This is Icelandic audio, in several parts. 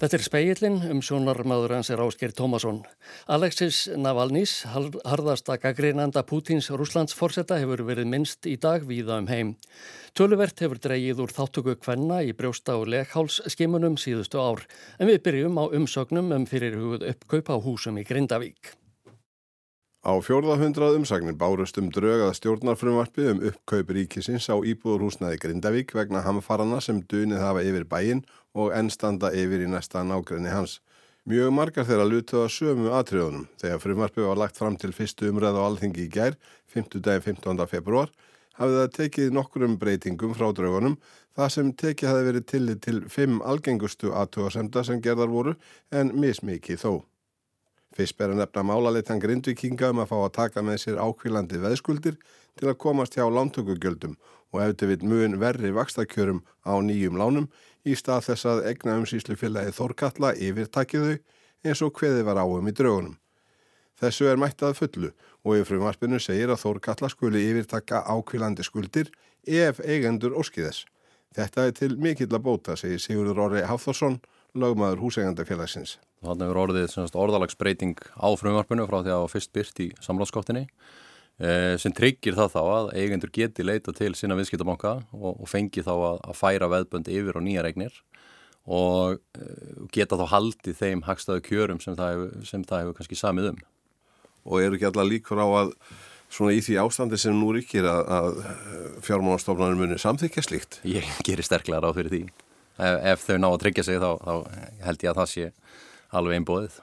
Þetta er speillin um sjónarmadur hans er Ásker Tómasson. Alexis Navalnís, harðasta gaggreinanda Pútins Rúslands fórsetta hefur verið minnst í dag víða um heim. Töluvert hefur dreyið úr þáttöku kvenna í brjósta og leghálsskimunum síðustu ár en við byrjum á umsögnum um fyrirhugud uppkaup á húsum í Grindavík. Á fjórðahundrað umsagnir bárust um draugað stjórnarfrumvarfi um uppkaup ríkisins á íbúðurhúsnaði Grindavík vegna hamfarana sem dunið hafa yfir bæin og ennstanda yfir í næsta nákrenni hans. Mjög margar þeirra lutuða sömu atriðunum þegar frumvarfi var lagt fram til fyrstu umræð á alþingi í gær, 5. dagi 15. februar, hafið það tekið nokkurum breytingum frá draugunum það sem tekið hafi verið tillit til fimm algengustu aðtúasemda sem gerðar voru en mismikið þó. Fyrst ber að nefna málaleitan grindvikinga um að fá að taka með sér ákvílandi veðskuldir til að komast hjá lántökugjöldum og eftir við mun verri vakstakjörum á nýjum lánum í stað þess að egna umsýslu félagi Þórkalla yfirtakiðu eins og hveði var áum í draugunum. Þessu er mættað fullu og í frumarpinu segir að Þórkalla skuli yfirtaka ákvílandi skuldir ef eigendur óskiðes. Þetta er til mikill að bóta, segir Sigurður Orri Hafþórsson, lögmaður húsegandafélagsins. Þannig er orðið orðalagsbreyting á frumvarpinu frá því að það var fyrst byrt í samráðskottinni eh, sem tryggir það þá að eigendur geti leita til sína viðskiptabanka og, og fengi þá að, að færa veðbönd yfir á nýja regnir og eh, geta þá haldið þeim hagstaðu kjörum sem það hefur, sem það hefur kannski samið um. Og eru ekki alla líkur á að svona í því ástandi sem nú ríkir að, að fjármánastofnarnir munir samþykja slíkt? Ég gerir sterklega ráð fyrir því. Ef, ef þau ná að tryggja sig þá, þá held ég að það sé alveg einbóðið.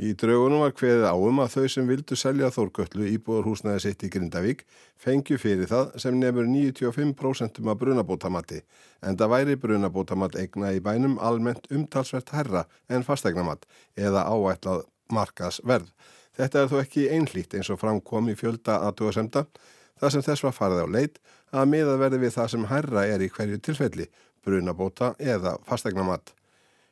Í draugunum var hveðið áum að þau sem vildu selja þórgöllu íbúðarhúsnaði sitt í Grindavík fengju fyrir það sem nefnur 95% af brunabótamatti en það væri brunabótamatt egna í bænum almennt umtalsvert herra en fastegnamatt eða áætlað markas verð. Þetta er þó ekki einlít eins og framkom í fjölda aðtúasemta þar sem þess var farið á leit að miða verði við það sem herra er í hverju tilfelli, brunabóta eða fastegnamatt.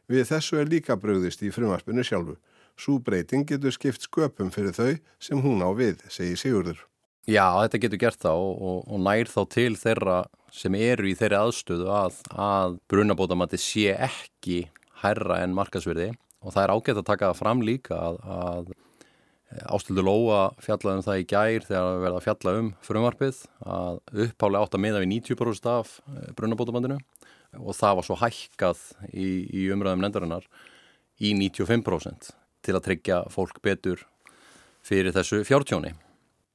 Við þessu er líka bröðist í frumarspinu sjálfu. Sú breyting getur skipt sköpum fyrir þau sem hún á við, segir Sigurður. Já, þetta getur gert þá og, og, nær þá til þeirra sem eru í þeirri aðstöðu að, að brunabótamatti sé ekki hærra en markasverði og það er ágætt að taka fram líka að, að Ástildur Lóa fjallaði um það í gær þegar við verðum að fjalla um frumarpið að upphálega átt að miða við 90% af eh, brunabótamandinu og það var svo hækkað í, í umræðum nendarinnar í 95% til að tryggja fólk betur fyrir þessu fjártjóni.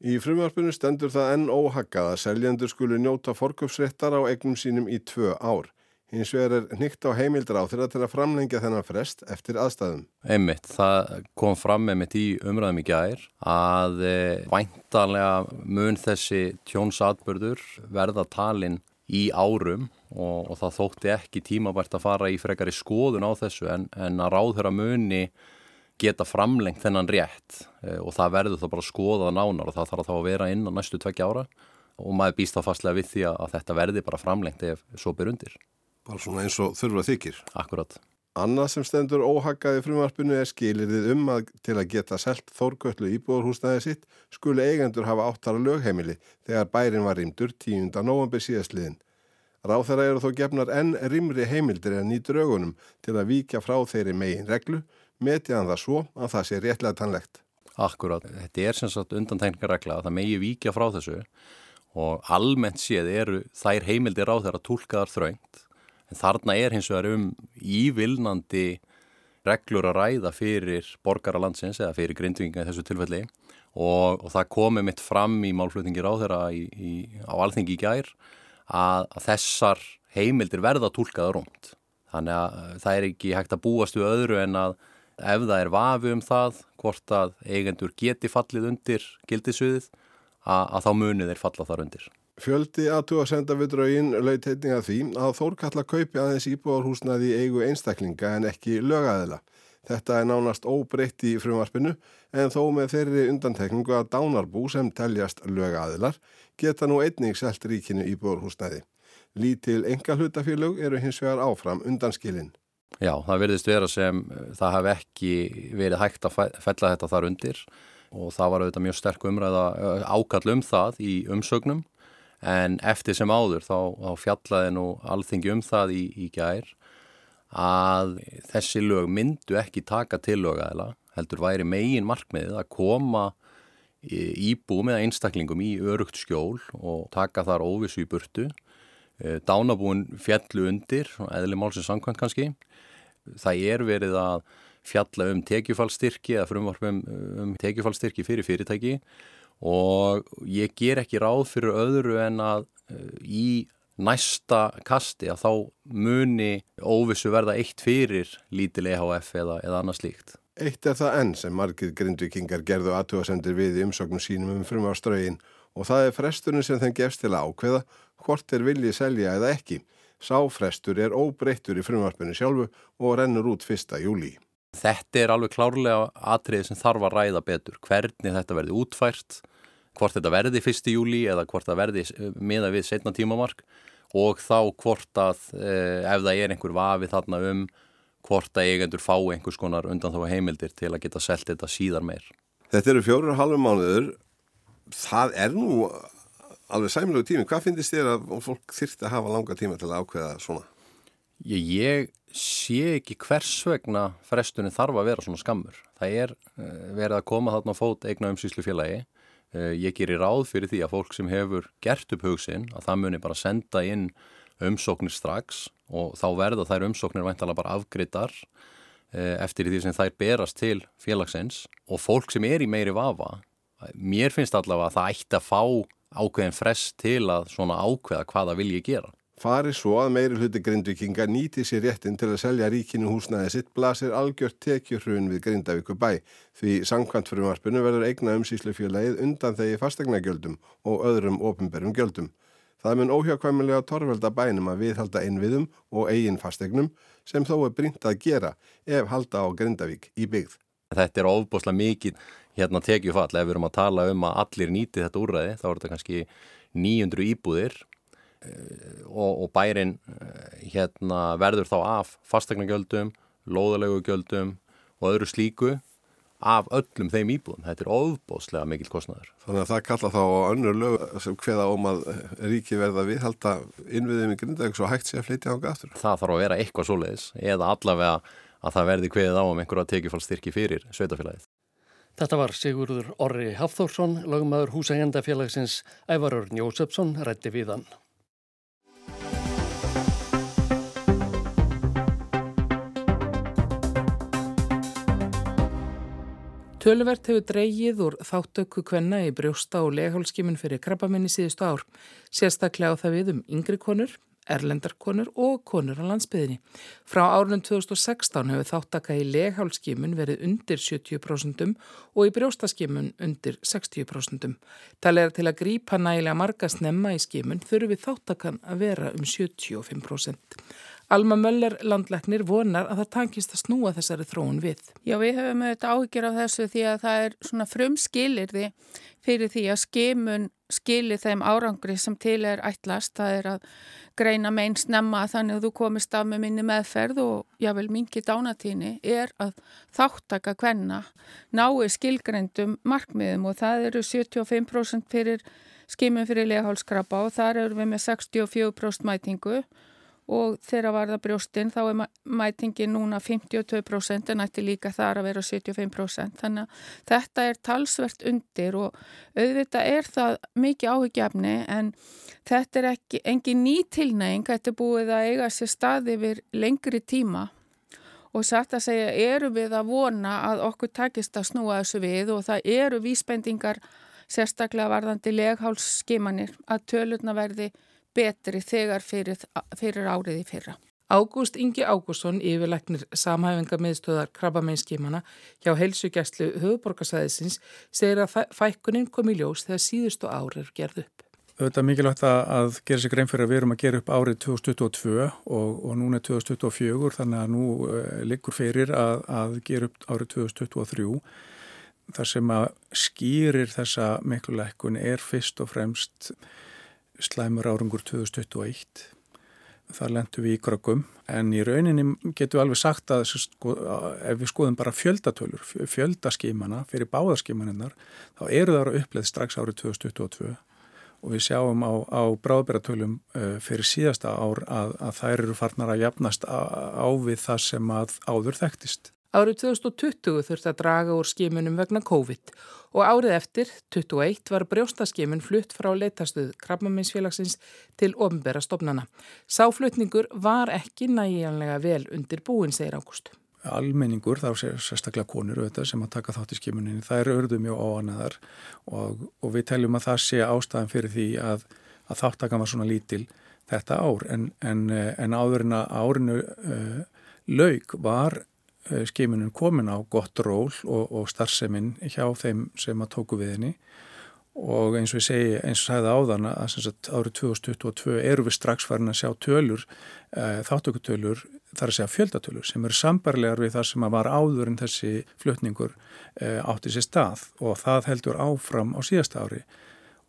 Í frumvarpinu stendur það enn óhaggað að seljendur skulu njóta forköpsréttar á egnum sínum í tvö ár. Hins vegar er nýtt á heimildra á þeirra til að framlengja þennan frest eftir aðstæðum. Einmitt, það kom fram einmitt í umræðum í gær að eh, væntalega mun þessi tjónsatbörður verða talinn í árum og, og það þótti ekki tímabært að fara í frekari skoðun á þessu en, en að ráðhöra muni geta framlengt þennan rétt e, og það verður þá bara skoðað nánar og það þarf þá að vera inn á næstu tveggja ára og maður býst þá fastlega við því að þetta verði bara framlengt ef svo byr undir. Bara svona eins og þurfa þykir. Akkurat. Annað sem stendur óhaggaði frumvarpinu er skilirðið um að til að geta selt þórgöllu íbúðarhúsnæði sitt skuli eigendur hafa áttara lögheimili þegar bærin var rýmdur 10. november síðastliðin. Ráð þeirra eru þó gefnar enn rimri heimildir en í draugunum til að víkja frá þeirri megin reglu, metiðan það svo að það sé réttlega tannlegt. Akkurát, þetta er sem sagt undantekningarregla að það megi víkja frá þessu og almennt séð eru þær heimildir ráð þeirra tólkaðar þraungt en þarna er hins vegar um ívilnandi reglur að ræða fyrir borgaralandsins eða fyrir grindvinga í þessu tilfelli og, og það komi mitt fram í málflutningi ráð þeirra í, í, á alþengi í gær að, að þessar heimildir verða tólkaða rómt. Þannig að uh, það er ekki hægt að búast við öðru en að ef það er vafi um það hvort að eigendur geti fallið undir gildisviðið að, að þá munið þeir falla þar undir. Fjöldi aðtú að senda við draugin laut heitninga því að Þórkalla kaupi aðeins íbúarhúsnaði í eigu einstaklinga en ekki lögaðila. Þetta er nánast óbreytt í frumvarpinu en þó með þeirri undantekningu að dánarbú sem teljast lögaðilar geta nú einnig selt ríkinu í bórhúsnæði. Lítil enga hlutafélög eru hins vegar áfram undanskilinn. Já, það verðist vera sem eh, það hef ekki verið hægt að fella þetta þar undir og það var auðvitað mjög sterk umræða eh, ákall um það í umsögnum en eftir sem áður þá, þá fjallaði nú alþingi um það í, í gær að þessi lög myndu ekki taka til lögaðila, heldur væri megin markmiðið að koma íbúum eða einstaklingum í örugt skjól og taka þar óvissu í burtu. Eh, dánabúin fjallu undir, eðli málsins samkvæmt kannski. Það er verið að fjalla um tekjufallstyrki eða frumvarpum um tekjufallstyrki fyrir fyrirtæki og ég ger ekki ráð fyrir öðru en að eh, í næsta kasti að þá muni óvissu verða eitt fyrir lítil EHF eða, eða annað slíkt. Eitt er það enn sem margir grindvikingar gerðu aðtúasendir við í umsóknum sínum um frumvarströgin og það er fresturinn sem þeim gefst til að ákveða hvort þeir viljið selja eða ekki. Sáfrestur er óbreyttur í frumvarpinu sjálfu og rennur út 1. júli. Þetta er alveg klárlega atriði sem þarf að ræða betur. Hvernig þetta verði útfært, hvort þetta verði 1. júli eða hvort það verði miða við setna tímamark og þá hvort að eh, ef það er einhver vafi þarna um hvort að eigendur fá einhvers konar undan þá heimildir til að geta selgt þetta síðar meir. Þetta eru fjóru og halvu mánuður. Það er nú alveg sæmilegu tími. Hvað finnst þér að fólk þyrti að hafa langa tíma til að ákveða svona? Ég, ég sé ekki hvers vegna frestunni þarf að vera svona skammur. Það er uh, verið að koma þarna á fót eigna umsýslu félagi. Uh, ég gerir ráð fyrir því að fólk sem hefur gert upp hugsin að það muni bara senda inn umsóknir strax og þá verða þær umsóknir væntalega bara afgriðar eh, eftir því sem þær berast til félagsins og fólk sem er í meiri vafa, mér finnst allavega að það ætti að fá ákveðin frest til að svona ákveða hvaða vil ég gera. Fari svo að meiri hluti grindvikinga nýti sér réttin til að selja ríkinu húsnaði sitt blasir algjört tekjurhrun við Grindavíku bæ því sangkvæmt frumarpinu verður eigna umsýslufélagið undan þegi fastegnagjöldum og öðrum ofinberðum gjöldum. Það mun óhjákvæmulega torvelda bænum að viðhalda innviðum og eigin fastegnum sem þó er brínt að gera ef halda á Grindavík í byggð. Þetta er ofboslega mikið hérna tekjufall ef við erum að tala um að allir nýti þetta úrræði þá er þetta kannski 900 íbúðir og, og bærin eh, hérna verður þá af fastegnagjöldum, lóðalegu gjöldum og öðru slíku af öllum þeim íbúðum. Þetta er ofbóðslega mikil kostnæður. Þannig að það kalla þá á önnur lög sem hveða om að ríki verða viðhalda innviðum í grindaug svo hægt sé að flytja ánga aftur. Það þarf að vera eitthvað svoleiðis eða allavega að það verði hveðið á um einhverja tekjufallstyrki fyrir sveitafélagið. Þetta var Sigurður Orri Hafþórsson, lagmaður húsægjandafélagsins Ævarur Njósefsson, rætti við Töluvert hefur dreyið úr þáttöku kvenna í brjósta og leghálskimun fyrir krabbaminni síðustu ár, sérstaklega á það við um yngri konur, erlendarkonur og konur á landsbyðinni. Frá árunum 2016 hefur þáttaka í leghálskimun verið undir 70% og í brjóstaskimun undir 60%. Það er til að grípa nægilega marga snemma í skimun þurfi þáttakan að vera um 75%. Alma Möller landleiknir vonar að það tankist að snúa þessari þróun við. Já, við höfum auðvitað áhyggjur af þessu því að það er svona frum skilirði fyrir því að skimun skilir þeim árangri sem til er ætlast. Það er að greina meginn snemma þannig að þú komist af með minni meðferð og jável mingi dánatíni er að þáttaka hvenna nái skilgreyndum markmiðum og það eru 75% fyrir skimun fyrir legahálskrabba og þar eru við með 64% mætingu og þegar var það brjóstinn þá er mætingin núna 52% en ætti líka þar að vera 75% þannig að þetta er talsvert undir og auðvitað er það mikið áhugjafni en þetta er ekki engin ný tilnæging, þetta er búið að eiga sér staði yfir lengri tíma. Og satt að segja eru við að vona að okkur takist að snúa þessu við og það eru vísbendingar sérstaklega varðandi leghálsskimanir að tölurna verði betri þegar fyrir, fyrir árið í fyrra. Ágúst Ingi Ágússon, yfirleiknir samhæfingarmiðstöðar krabbameinskímana hjá heilsugjæslu höfuborgarsæðisins, segir að fækkunin kom í ljós þegar síðustu árið er gerð upp. Þetta er mikilvægt að gera sér grein fyrir að við erum að gera upp árið 2022 og, og núna er 2024 þannig að nú uh, liggur fyrir að, að gera upp árið 2023 þar sem að skýrir þessa mikluleikun er fyrst og fremst slæmur árangur 2021 þar lendum við í krökkum en í rauninni getum við alveg sagt að sko, ef við skoðum bara fjöldatölur fjöldaskímana fyrir báðaskímaninnar þá eru það að uppleið strax árið 2022 og við sjáum á, á bráðbæratölum uh, fyrir síðasta ár að, að þær eru farnar að jafnast á, á við það sem að áður þekktist. Árið 2020 þurfti að draga úr skimunum vegna COVID og árið eftir, 21, var brjóstaskimun flutt frá leitastuð krabbaminsfélagsins til ofnbæra stopnana. Sáflutningur var ekki næjanlega vel undir búin, segir Ágúst. Almenningur, þá sér sérstaklega konur auðvitað, sem að taka þátt í skimuninni, það eru örðu mjög óanaðar og, og við teljum að það sé ástæðan fyrir því að, að þáttakan var svona lítil þetta ár en, en, en áður en að árinu uh, laug var Eh, skimunum komin á gott ról og, og starfseminn hjá þeim sem að tóku við henni. Og eins og ég segi, eins og sagði áðan að árið 2022 eru við strax farin að sjá tölur, e, þáttökutölur, þar að segja fjöldatölur sem eru sambarlegar við það sem að var áður en þessi flutningur e, átti sér stað. Og það heldur áfram á síðasta ári.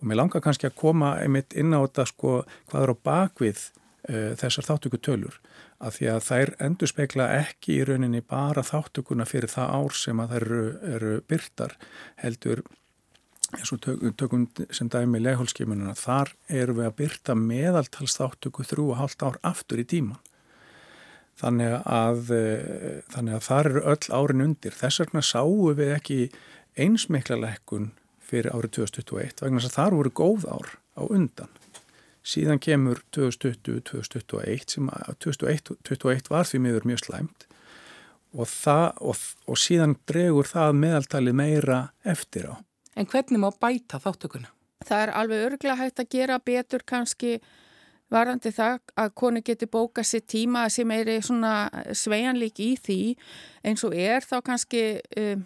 Og mér langar kannski að koma einmitt inn á þetta sko hvað er á bakvið e, þessar þáttökutölur að því að þær endur spekla ekki í rauninni bara þáttökuna fyrir það ár sem að þær eru, eru byrtar heldur eins og tökum sem dæmi leghálskimununa, þar eru við að byrta meðaltals þáttöku þrjú og hálft ár aftur í tíman þannig að, eh, þannig að þar eru öll árin undir. Þess vegna sáum við ekki einsmikla lekkun fyrir árið 2021 vegna þess að þar voru góð ár á undan síðan kemur 2020-2021 sem 2021 var því miður mjög slæmt og, það, og, og síðan dregur það meðaltali meira eftir á. En hvernig má bæta þáttökuna? Það er alveg örglega hægt að gera betur kannski varandi það að konu geti bóka sér tíma sem er svona sveianlík í því eins og er þá kannski um,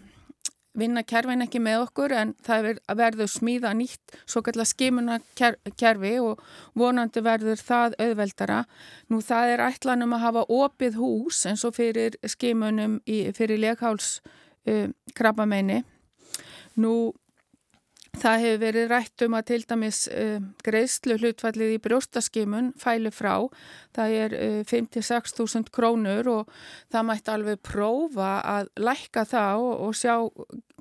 vinna kerfin ekki með okkur en það verður smíða nýtt svo kallar skimuna kerfi og vonandi verður það auðveldara. Nú það er ætlanum að hafa opið hús eins og fyrir skimunum í, fyrir legháls uh, krabbameini. Nú Það hefur verið rætt um að til dæmis uh, greiðslu hlutfallið í brjóstaskimun fæli frá. Það er uh, 56.000 krónur og það mætti alveg prófa að lækka það og, og sjá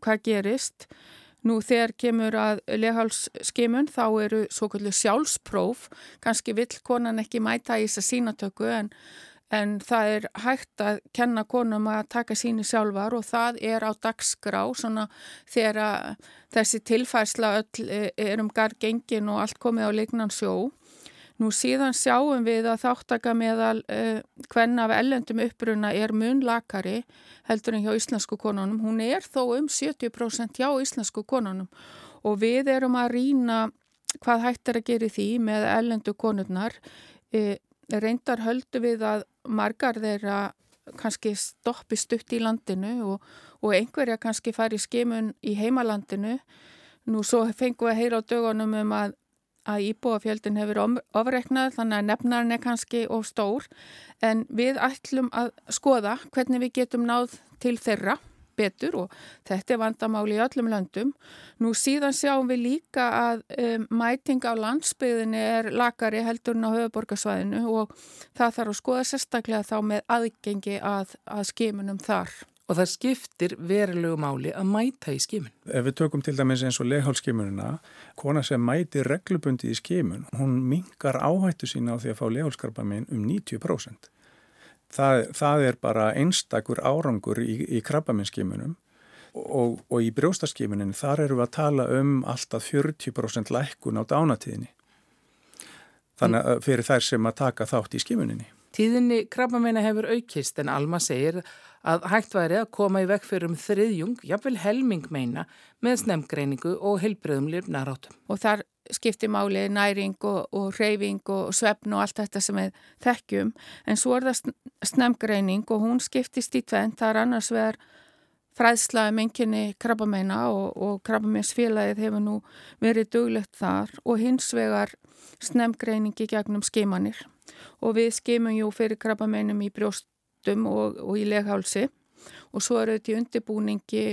hvað gerist. Nú þegar kemur að leghálsskimun þá eru svo kvöldu sjálfspróf. Kanski vill konan ekki mæta í þess að sínatöku en en það er hægt að kenna konum að taka síni sjálfar og það er á dagskrá þegar þessi tilfærsla öll e, er um gargengin og allt komið á leiknan sjó. Nú síðan sjáum við að þáttaka meðal eh, hvern af ellendum uppruna er munlakari heldur en hjá íslensku konunum. Hún er þó um 70% hjá íslensku konunum og við erum að rína hvað hægt er að gera því með ellendu konurnar. Eh, reyndar höldu við að margar þeirra kannski stoppi stutt í landinu og, og einhverja kannski fari skimun í heimalandinu. Nú svo fengum við að heyra á dögunum um að, að íbúafjöldin hefur ofreiknað þannig að nefnarinn er kannski of stór en við ætlum að skoða hvernig við getum náð til þeirra betur og þetta er vandamáli í öllum löndum. Nú síðan sjáum við líka að um, mæting á landsbyðinni er lakari heldurinn á höfuborgarsvæðinu og það þarf að skoða sérstaklega þá með aðgengi að, að skimunum þar. Og það skiptir verulegu máli að mæta í skimun. Ef við tökum til dæmis eins og leghálskimununa, kona sem mæti reglubundi í skimun, hún mingar áhættu sína á því að fá leghálskarpa minn um 90% það, það er bara einstakur árangur í, í krabbaminnskimunum og, og í brjóstaskimunin þar eru við að tala um alltaf 40% lækkun á dánatíðinni þannig að fyrir þær sem að taka þátt í skimuninni. Tíðinni krabbamenni hefur aukist en Alma segir að hægt væri að koma í vekk fyrir um þriðjung, jafnvel helming meina, með snemgreiningu og heilbröðum lirnarátum. Og þar skiptir máli næring og, og reyfing og svefn og allt þetta sem við þekkjum, en svo er það snemgreining og hún skiptist í tvent, það er annars vegar menginni um krabbamenna og, og krabbamennsfélagið hefur nú verið duglegt þar og hins vegar snemgreiningi gegnum skimanir. Og við skimum jú fyrir krabbamennum í brjóst brjóstum og, og í leghálsi. Og svo eru þetta í undirbúningi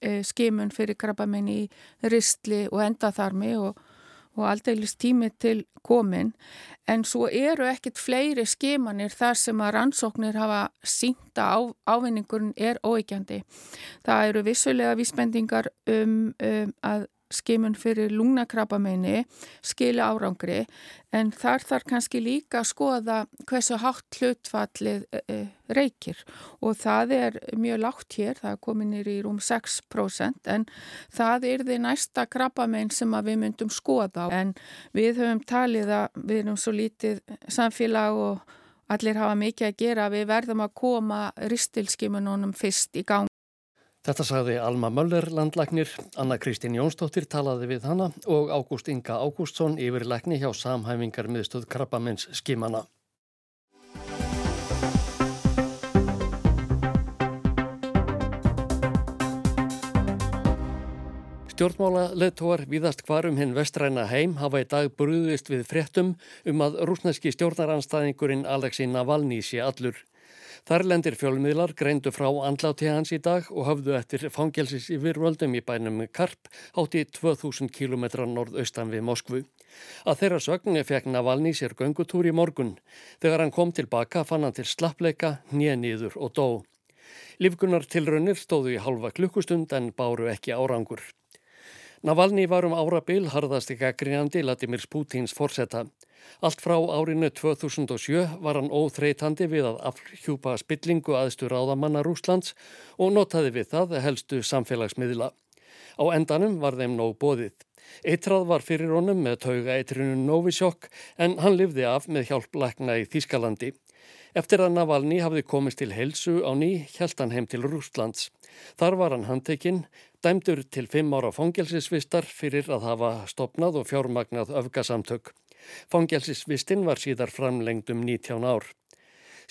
e, skimun fyrir krabbamenn í ristli og endaþarmi og, og aldeilis tími til komin en svo eru ekkit fleiri skimanir þar sem að rannsóknir hafa sínta á, ávinningurinn er óeikjandi. Það eru vissulega vísbendingar um, um að skimun fyrir lungnakrabbameini skili árangri en þar þarf kannski líka að skoða hversu hátt hlutfallið e, e, reykir og það er mjög lágt hér, það er kominir í rúm 6% en það er því næsta krabbamein sem við myndum skoða en við höfum talið að við erum svo lítið samfélag og allir hafa mikið að gera, við verðum að koma ristilskimununum fyrst í gang. Þetta sagði Alma Möller landlagnir, Anna Kristín Jónsdóttir talaði við hana og Ágúst Inga Ágústsson yfirlegni hjá samhæfingar miðstöð Krabbamins skimana. Stjórnmála leðtóar viðast hvarum hinn vestræna heim hafa í dag brúðist við fréttum um að rúsneski stjórnaranstæðingurinn Alexei Navalny sé allur. Þarlendir fjölmiðlar greindu frá andláti hans í dag og hafðu eftir fangelsis í virvöldum í bænum Karp átti 2000 km norðaustan við Moskvu. Að þeirra sögni fekk Navalny sér göngutúr í morgun. Þegar hann kom tilbaka fann hann til slappleika, nýjanýður og dó. Lífgunar tilraunir stóðu í halva klukkustund en báru ekki árangur. Navalny var um árabil harðast ekki að grínandi Latimir Pútins forsetta. Allt frá árinu 2007 var hann óþreytandi við að afhjúpa spillingu aðstu ráðamanna Rúslands og notaði við það helstu samfélagsmiðla. Á endanum var þeim nóg bóðið. Eitrað var fyrir honum með tauga eitrinu Novisjokk en hann livði af með hjálp lækna í Þískalandi. Eftir að Navalny hafði komist til helsu á ný hjælt hann heim til Rúslands. Þar var hann handtekinn, dæmdur til fimm ára fangelsisvistar fyrir að hafa stopnað og fjármagnað öfgasamtök. Fangelsisvistinn var síðar framlengd um 19 ár.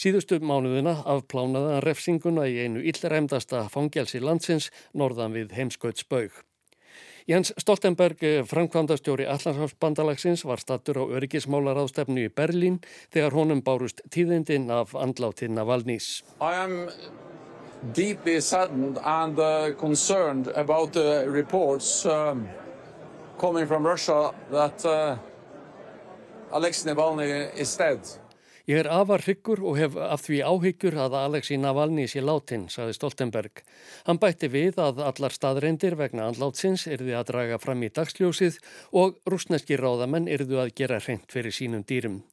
Síðustu mánuðina afplánaða refsinguna í einu illræmdasta fangelsi landsins norðan við heimskautsbaug. Jens Stoltenberg, framkvæmdastjóri Allanshafsbandalagsins, var stattur á öryggismálaráðstefnu í Berlín þegar honum bárust tíðindinn af andláttinn af Valnís. I am deeply saddened and uh, concerned about the reports um, coming from Russia that uh, Alexei Navalny is dead. Ég er afar hryggur og hef af því áhyggjur að Alexei Navalny sé látin, saði Stoltenberg. Hann bætti við að allar staðreindir vegna andlátsins erði að draga fram í dagsljósið og rúsneski ráðamenn erðu að gera hreint fyrir sínum dýrum.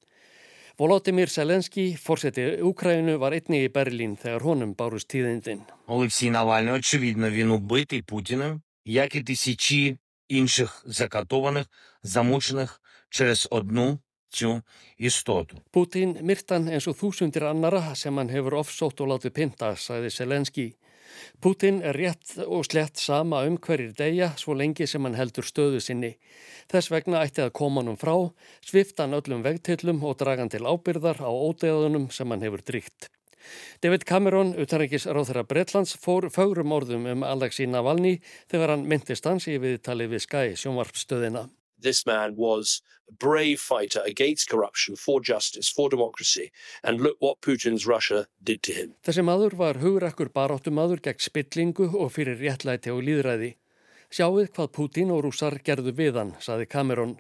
Volodymyr Zelenski, fórseti Úkrænu, var einni í Berlín þegar honum bárust tíðindin. Олексій Навальний, очевидно, він убитий Путіним, як і тисячі інших закатованих, замучених через одну Tjó í stótu. Putin myrtan eins og þúsundir annara sem hann hefur ofsótt og látið pinta, sagði Selenski. Putin er rétt og slett sama um hverjir degja svo lengi sem hann heldur stöðu sinni. Þess vegna ætti að koma hann frá, svifta hann öllum vegtillum og draga hann til ábyrðar á ódeðunum sem hann hefur dríkt. David Cameron, utanreikis ráþara Breitlands, fór fagrum orðum um Alexei Navalny þegar hann myndist hans í viðtali við Skye sjónvarpstöðina this man was a brave fighter against corruption, for justice, for democracy, and look what Putin's Russia did to him. Þessi maður var hugrakkur baráttumadur gegn spillingu og fyrir réttlæti og líðræði. Sjáuð hvað Putin og rúsar gerðu við hann, saði Cameron.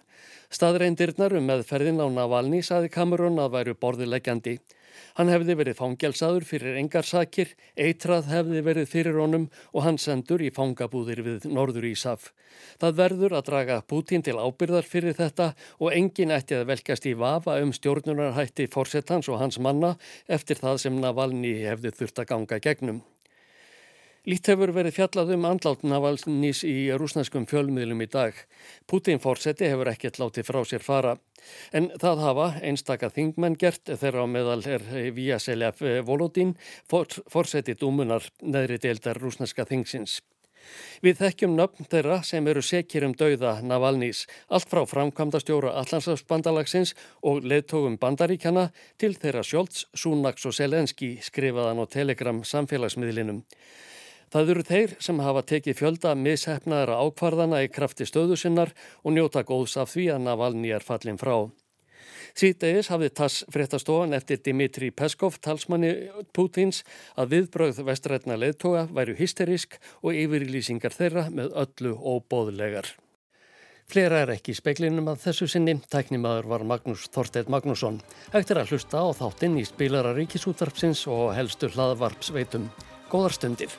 Staðreindirnar um meðferðin á Navalny saði Cameron að væru borðileggjandi. Hann hefði verið fangelsaður fyrir engarsakir, eitrað hefði verið fyrir honum og hann sendur í fangabúðir við Norður Ísaf. Það verður að draga Putin til ábyrðar fyrir þetta og engin ætti að velkast í vafa um stjórnunarhætti fórsetans og hans manna eftir það sem Navalny hefði þurft að ganga gegnum. Lít hefur verið fjallað um andlát Navalnís í rúsneskum fjölmiðlum í dag. Putin fórseti hefur ekkert látið frá sér fara. En það hafa einstaka þingmenn gert þegar á meðal er Víaselef Volodín fórseti dúmunar neðri deildar rúsneska þingsins. Við þekkjum nöfn þeirra sem eru sekir um dauða Navalnís, allt frá framkvæmda stjóra Allandsafsbandalagsins og leðtógum bandaríkjana til þeirra Sjólds, Súnaks og Selenski skrifaðan á Telegram samfélagsmiðlinum. Það eru þeir sem hafa tekið fjölda mishefnaðara ákvarðana í krafti stöðu sinnar og njóta góðs af því að Navalny er fallin frá. Sýtegis hafði tass fréttastofan eftir Dimitri Peskov, talsmanni Pútins, að viðbröð vestrætna leðtoga væru hysterísk og yfirilýsingar þeirra með öllu óbóðlegar. Flera er ekki í speklinum að þessu sinni, tæknimaður var Magnús Þorstedt Magnússon. Hægt er að hlusta á þáttinn í spilara ríkisútvarpsins og helstu hlaðvarpsveitum. Góðar stundir.